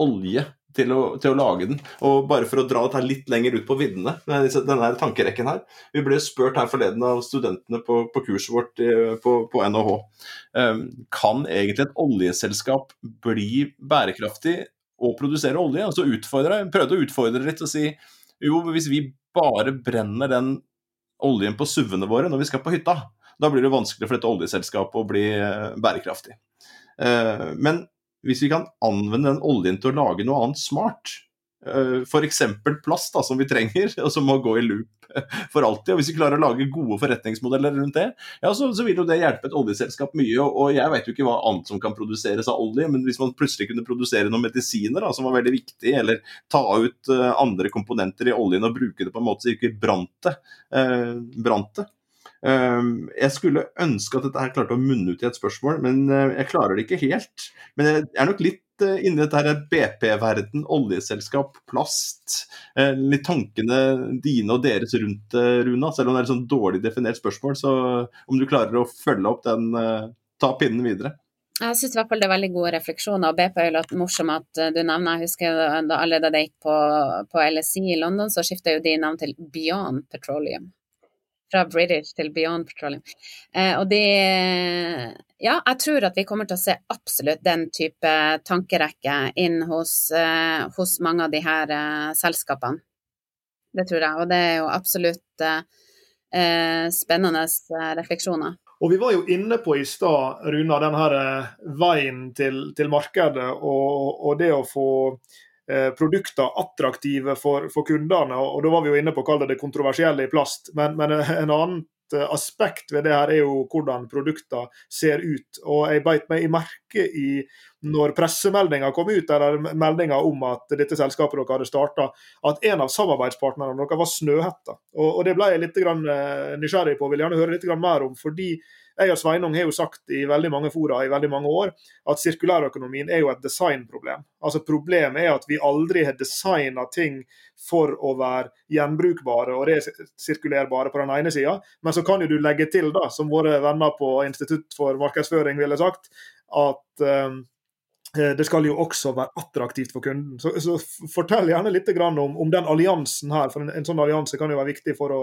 olje til å, til å, lage den. Og bare for å dra dette litt lenger ut på viddene, denne tankerekken her. Vi ble spurt her forleden av studentene på, på kurset vårt eh, på, på NHH. Um, kan egentlig et oljeselskap bli bærekraftig og produsere olje? Altså utfordre, prøvde å utfordre litt og si jo, hvis vi bare brenner den oljen på suvene våre når vi skal på hytta, da blir det vanskelig for dette oljeselskapet å bli eh, bærekraftig. Uh, men hvis vi kan anvende den oljen til å lage noe annet smart, eh, f.eks. plast da, som vi trenger, *laughs* og som må gå i loop for alltid. og Hvis vi klarer å lage gode forretningsmodeller rundt det, ja, så, så vil jo det hjelpe et oljeselskap mye. Og, Jeg vet jo ikke hva annet som kan produseres av olje, men hvis man plutselig kunne produsere noen medisiner da, som var veldig viktig, eller ta ut uh, andre komponenter i oljen og bruke det på en måte så ikke brant det, uh, brant det jeg skulle ønske at dette her klarte å munne ut i et spørsmål, men uh, jeg klarer det ikke helt. Men jeg er nok litt uh, inni dette her BP-verden, oljeselskap, plast. Uh, litt tankene dine og deres rundt det, Runa. Selv om det er et sånn dårlig definert spørsmål, så om du klarer å følge opp den, ta pinnen videre. Jeg syns det er veldig gode refleksjoner. og BP er jo litt morsom at du nevner. Jeg husker da allerede da jeg gikk på, på LSI i London, så skifta jo de navn til Beyond Petroleum fra British til Beyond Petroleum. Eh, og de Ja, jeg tror at vi kommer til å se absolutt den type tankerekke inn hos, eh, hos mange av de her eh, selskapene. Det tror jeg, og det er jo absolutt eh, eh, spennende eh, refleksjoner. Og Vi var jo inne på i stad, Runa, den her veien til, til markedet og, og, det å få produkter attraktive for, for, kundene. og Da var vi jo inne på å kalle det kontroversielle i plast. Men, men *laughs* en annen aspekt ved det her er jo hvordan produktene ser ut. Og Jeg beit meg i merke i når pressemeldinga kom ut, eller meldinga om at dette selskapet dere hadde starta, at en av samarbeidspartnerne dere var Snøhetta. Og, og Det ble jeg litt eh, nysgjerrig på, vil gjerne høre litt mer om. fordi jeg og Sveinung har jo sagt i veldig mange fora i veldig mange år at sirkulærøkonomien er jo et designproblem. Altså Problemet er at vi aldri har designa ting for å være gjenbrukbare og resirkulerbare på den ene sida, men så kan jo du legge til, da, som våre venner på Institutt for markedsføring ville sagt, at um, det skal jo også være attraktivt for kunden. Så, så Fortell gjerne litt om, om, den alliansen her. for En, en sånn allianse kan jo være viktig for å,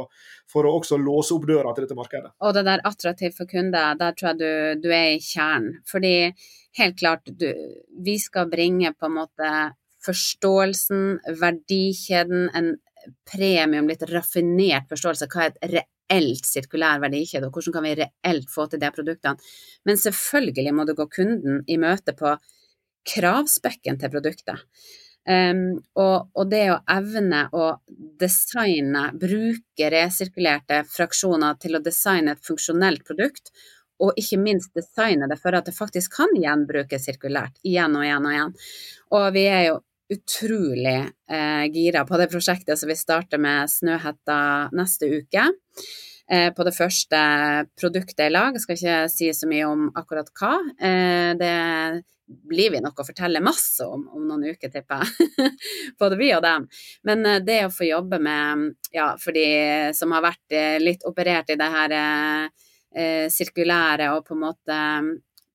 for å, også låse opp døra til dette markedet. Og det der attraktivt for kunder, der tror jeg du, du er i kjernen. Fordi helt klart, du, vi skal bringe på en måte forståelsen, verdikjeden, en premium, litt raffinert forståelse. Hva er et reelt sirkulær verdikjede, og hvordan kan vi reelt få til de produktene. Men selvfølgelig må du gå kunden i møte på kravspekken til produktet. Um, og, og, det å evne å designe, bruke resirkulerte fraksjoner til å designe et funksjonelt produkt, og ikke minst designe det for at det faktisk kan gjenbrukes sirkulært igjen og igjen og igjen. Og vi er jo utrolig eh, gira på det prosjektet som vi starter med Snøhetta neste uke. Eh, på det første produktet i lag. Jeg skal ikke si så mye om akkurat hva. Eh, det blir vi nok å fortelle masse om om noen uker, tipper jeg. *laughs* Både vi og dem. Men eh, det å få jobbe med, ja, for de som har vært eh, litt operert i det her eh, sirkulære og på en måte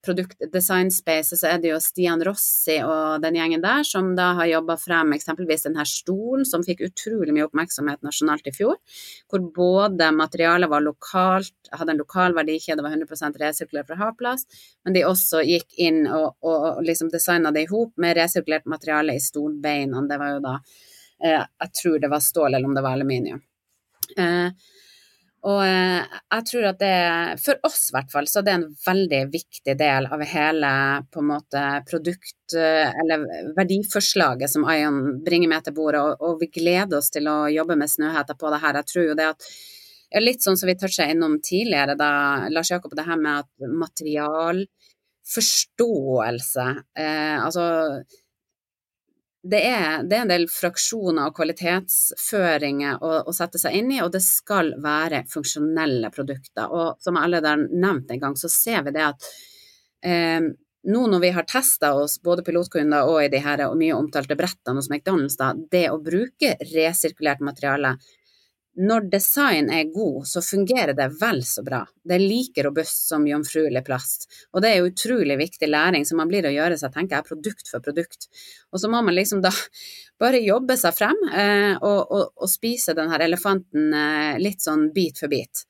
produktdesignspace så er det jo Stian Rossi og den gjengen der som da har jobba frem eksempelvis denne stolen som fikk utrolig mye oppmerksomhet nasjonalt i fjor. Hvor både materialet var lokalt, hadde en lokal verdikjede, var 100 resirkulert fra havplast, men de også gikk inn og, og, og liksom designa det i hop med resirkulert materiale i stolbeina. Det var jo da eh, Jeg tror det var stål eller om det var aluminium. Eh, og eh, jeg tror at det, for oss i hvert fall, så er det en veldig viktig del av hele på en måte produkt- eh, eller verdiforslaget som Ion bringer med til bordet, og, og, vi gleder oss til å jobbe med Snøhetta på det her. Jeg tror jo det at Litt sånn som vi toucha innom tidligere, da Lars Jakob, det her med at materialforståelse eh, Altså det er, det er, en del fraksjoner og kvalitetsføringer å, å, sette seg inn i, og det skal være funksjonelle produkter. Og som jeg allerede har nevnt en gang, så ser vi det at eh, nå når vi har testa oss, både pilotkunder og i de her og mye omtalte brettene hos McDonald's, da, det å bruke resirkulert materiale når design er god, så fungerer det vel så bra. Det er like robust som jomfruelig plast. Og det er jo utrolig viktig læring som man blir å gjøre seg, tenker jeg, produkt for produkt. Og så må man liksom da *laughs* bare jobbe seg frem eh, og, og, og, spise den her elefanten eh, litt sånn bit for bit.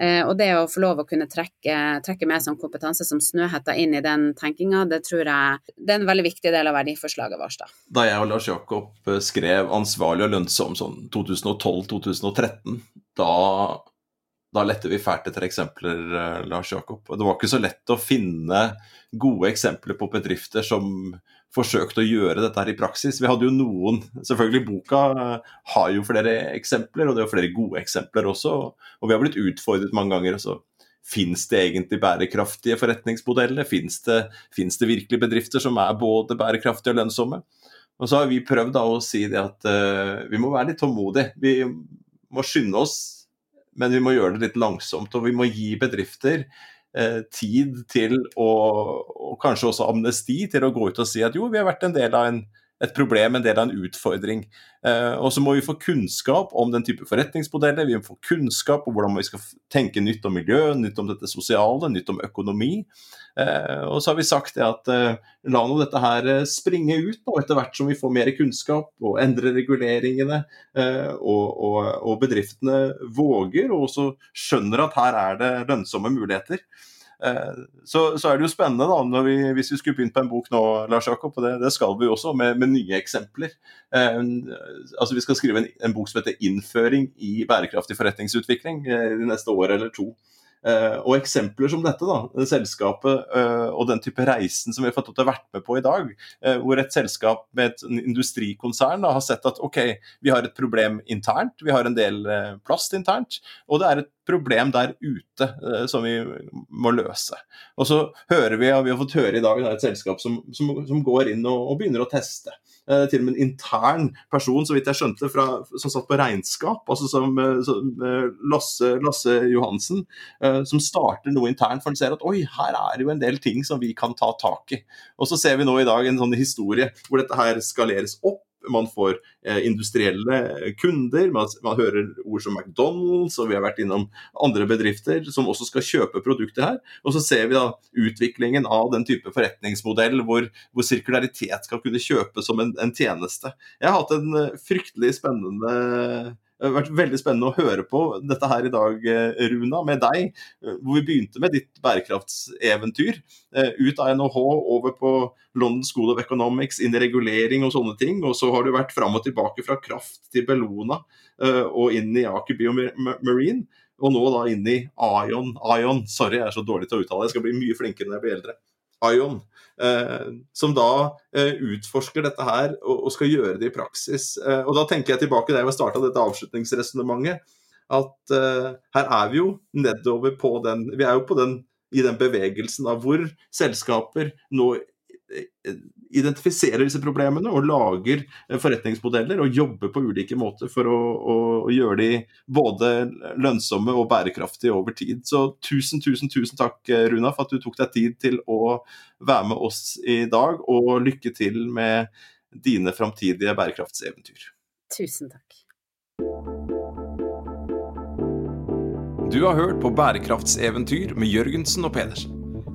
Eh, og det å få lov å kunne trekke, trekke med sånn kompetanse som Snøhetta inn i den tenkinga, det tror jeg det er en veldig viktig del av verdiforslaget vårt. Da Da jeg og Lars Jakob eh, skrev 'Ansvarlig og lønnsom' sånn 2012-2013, da, da lette vi fælt etter eksempler, eh, Lars Jakob. Det var ikke så lett å finne gode eksempler på bedrifter som forsøkte å gjøre dette her i praksis. Vi hadde jo noen Selvfølgelig, boka eh, har jo flere eksempler, og det er jo flere gode eksempler også. Og vi har blitt utfordret mange ganger. så Fins det egentlig bærekraftige forretningsmodeller? Fins det, det, virkelig bedrifter som er både bærekraftige og lønnsomme? Og så har vi prøvd da å si det at uh, vi må være litt tålmodige. Vi må skynde oss men vi må gjøre det litt langsomt. Og vi må gi bedrifter eh, tid til å Og kanskje også amnesti til å gå ut og si at jo, vi har vært en del av en, et problem, en del av en utfordring. Eh, og så må vi få kunnskap om den type forretningsmodeller, vi må få kunnskap om hvordan vi skal tenke nytt om miljø, nytt om dette sosiale, nytt om økonomi. Eh, og så har vi sagt det at eh, la nå dette her springe ut og etter hvert som vi får mer kunnskap og endrer reguleringene, og, og, og bedriftene våger og også skjønner at her er det lønnsomme muligheter. Eh, så, så, er det jo spennende, da, vi, hvis vi skulle begynt på en bok nå, Lars Jakob, og det, det skal vi jo også, med, med nye eksempler. Eh, altså Vi skal skrive en, en, bok som heter 'Innføring i bærekraftig forretningsutvikling' eh, de neste år eller to. Eh, og eksempler som dette, da, selskapet uh, og den type reisen som vi har fått til å vært med på i dag, uh, hvor et selskap med et industrikonsern da, har sett at ok, vi har et problem internt, vi har en del plast internt, og det er et problem der ute som vi må løse. Og så hører vi, og vi har fått høre i dag, det er et selskap som, som, som går inn og, og begynner å teste. Eh, til og med en intern person, så vidt jeg skjønte, fra, som satt på regnskap, altså som, eh, som eh, Lasse, Lasse, Johansen, som starter noe internt, for han ser at oi, her er det jo en del ting som vi kan ta tak i. Og så ser vi nå i dag en sånn historie hvor dette her skaleres opp man får eh, industrielle kunder, man, man, hører ord som McDonald's, og vi har vært innom andre bedrifter som også skal kjøpe produkter her. Og så ser vi da utviklingen av den type forretningsmodell hvor, hvor sirkularitet skal kunne kjøpes som en, en, tjeneste. Jeg har hatt en eh, fryktelig spennende det har vært veldig spennende å høre på dette her i dag, eh, Runa, med deg. Eh, hvor vi begynte med ditt bærekraftseventyr. Eh, ut av NHH, over på London School of Economics, inn i regulering og sånne ting. Og så har du vært fram og tilbake fra kraft til Bellona og inn i Aker Biomarine. Og nå da inn i Ion. Ion, sorry, jeg er så dårlig til å uttale. Jeg skal bli mye flinkere når jeg blir eldre. Ion, eh, som da eh, utforsker dette her og, skal gjøre det i praksis. Eh, og Da tenker jeg tilbake der jeg starta dette avslutningsresonnementet, at her er vi jo nedover på den Vi er jo på den, i den bevegelsen av hvor selskaper nå identifiserer disse problemene og lager eh, forretningsmodeller og jobber på ulike måter for å, å, å, gjøre de både lønnsomme og bærekraftige over tid. Så tusen, tusen, tusen takk, eh, Runa, for at du tok deg tid til å være med oss i dag, og lykke til med dine framtidige bærekraftseventyr. Tusen takk. Du har hørt på Bærekraftseventyr med Jørgensen og Pedersen.